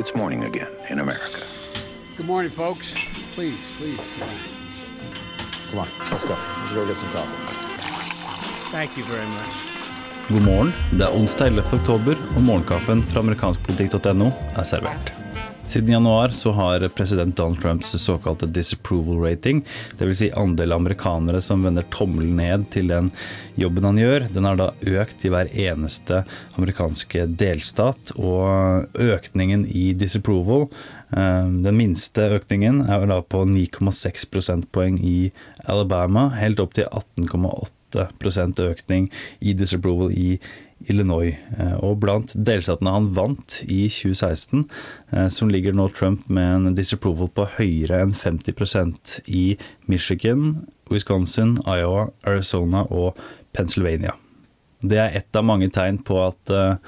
it's morning again in America. Good morning, folks. Please, please. Come on, let's go. Let's go get some coffee. Thank you very much. God morgen. Det er onsdag 11. oktober, og morgenkaffen fra amerikanskpolitikk.no er servert. Siden januar så har president Donald Trumps såkalte disapproval rating, dvs. Si andel amerikanere som vender tommelen ned til den jobben han gjør, den har da økt i hver eneste amerikanske delstat. Og økningen i disapproval, eh, den minste økningen, er da på 9,6 prosentpoeng i Alabama, helt opp til 18,8 økning i disapproval i Illinois. Eh, og blant delstatene han vant i 2016, eh, som ligger nå Trump med en disapproval på høyere enn 50% i Michigan, Wisconsin, Iowa, Arizona og Pennsylvania. Det er ett av mange tegn på at uh,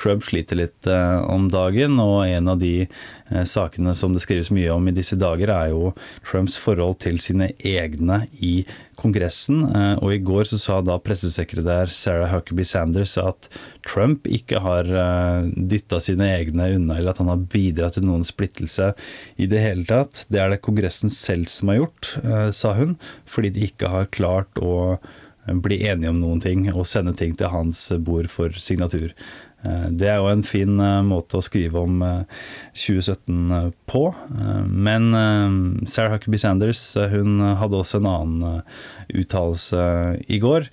Trump sliter litt uh, om dagen, og en av de uh, sakene som det skrives mye om i disse dager, er jo Trumps forhold til sine egne i Kongressen. og i går så sa da pressesekretær Sarah Huckabee Sanders at Trump ikke har dytta sine egne unna, eller at han har bidratt til noen splittelse i det hele tatt. Det er det Kongressen selv som har gjort, sa hun, fordi de ikke har klart å bli enige om noen ting og sende ting til hans bord for signatur. Eh, det er jo en fin eh, måte å skrive om 2017 eh, på. Men Sarah Huckabee Sanders hun hadde også en annen uttalelse i går.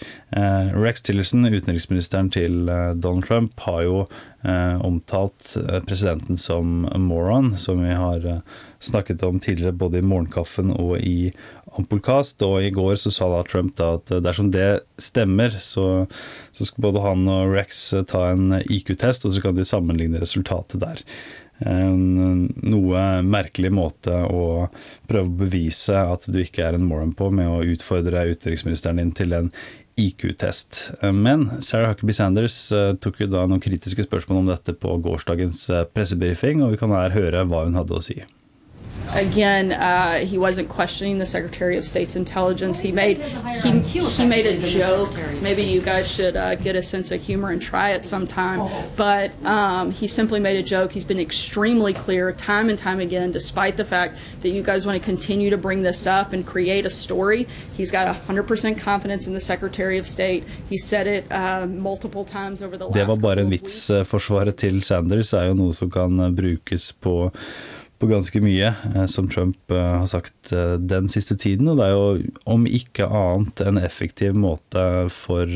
Rex Tillerson, utenriksministeren til Donald Trump, har jo omtalt presidenten som moron, som vi har snakket om tidligere både i Morgenkaffen og i Ampolkast. Og i går så sa da Trump da at dersom det stemmer, så, så skal både han og Rex ta en IQ-test, og så kan de sammenligne resultatet der. En noe merkelig måte å prøve å bevise at du ikke er en moron på, med å utfordre utenriksministeren din til en IQ-test. Men Sarah Huckabee Sanders eh, tok jo da noen kritiske spørsmål om dette på gårsdagens eh, pressebrifing, og vi kan her høre hva hun hadde å si. Again, uh, he wasn't questioning the Secretary of State's intelligence. He made he, he made a joke. Maybe you guys should uh, get a sense of humor and try it sometime. But um, he simply made a joke. He's been extremely clear, time and time again, despite the fact that you guys want to continue to bring this up and create a story. He's got 100% confidence in the Secretary of State. He said it uh, multiple times over the last. Det var bare en vits. Forsvaret til Sanders er jo noe som kan brukes på på ganske mye eh, som Trump eh, har sagt eh, den siste tiden. Og det er jo om ikke annet en effektiv måte for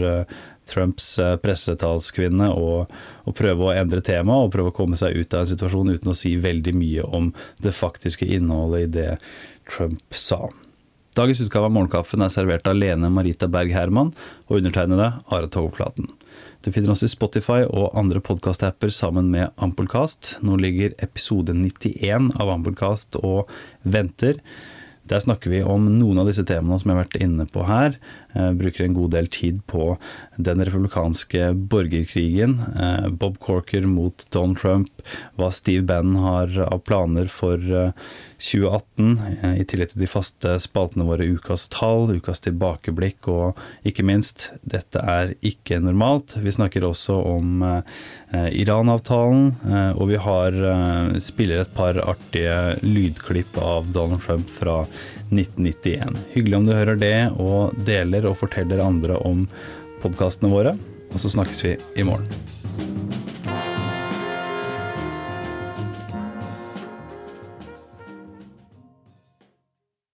Trumps pressetalskvinne å, å prøve å endre tema og prøve å komme seg ut av en situasjon uten å si veldig mye om det faktiske innholdet i det Trump sa. Dagens utgave av Morgenkaffen er servert av Lene Marita Berg Herman og undertegnede Are Togflaten. Du finner oss i Spotify og andre podkast-apper sammen med Ampullkast. Nå ligger episode 91 av Ampullkast og venter. Der snakker vi om noen av disse temaene som jeg har vært inne på her. Eh, bruker en god del tid på den republikanske borgerkrigen. Eh, Bob Corker mot Donald Trump. Hva Steve Bannon har av planer for 2018. Eh, I tillegg til de faste spaltene våre Ukas tall, Ukas tilbakeblikk og ikke minst Dette er ikke normalt. Vi snakker også om Iran-avtalen, og vi har spiller et par artige lydklipp av Donald Trump fra 1991. Hyggelig om du hører det og deler og forteller andre om podkastene våre. Og så snakkes vi i morgen.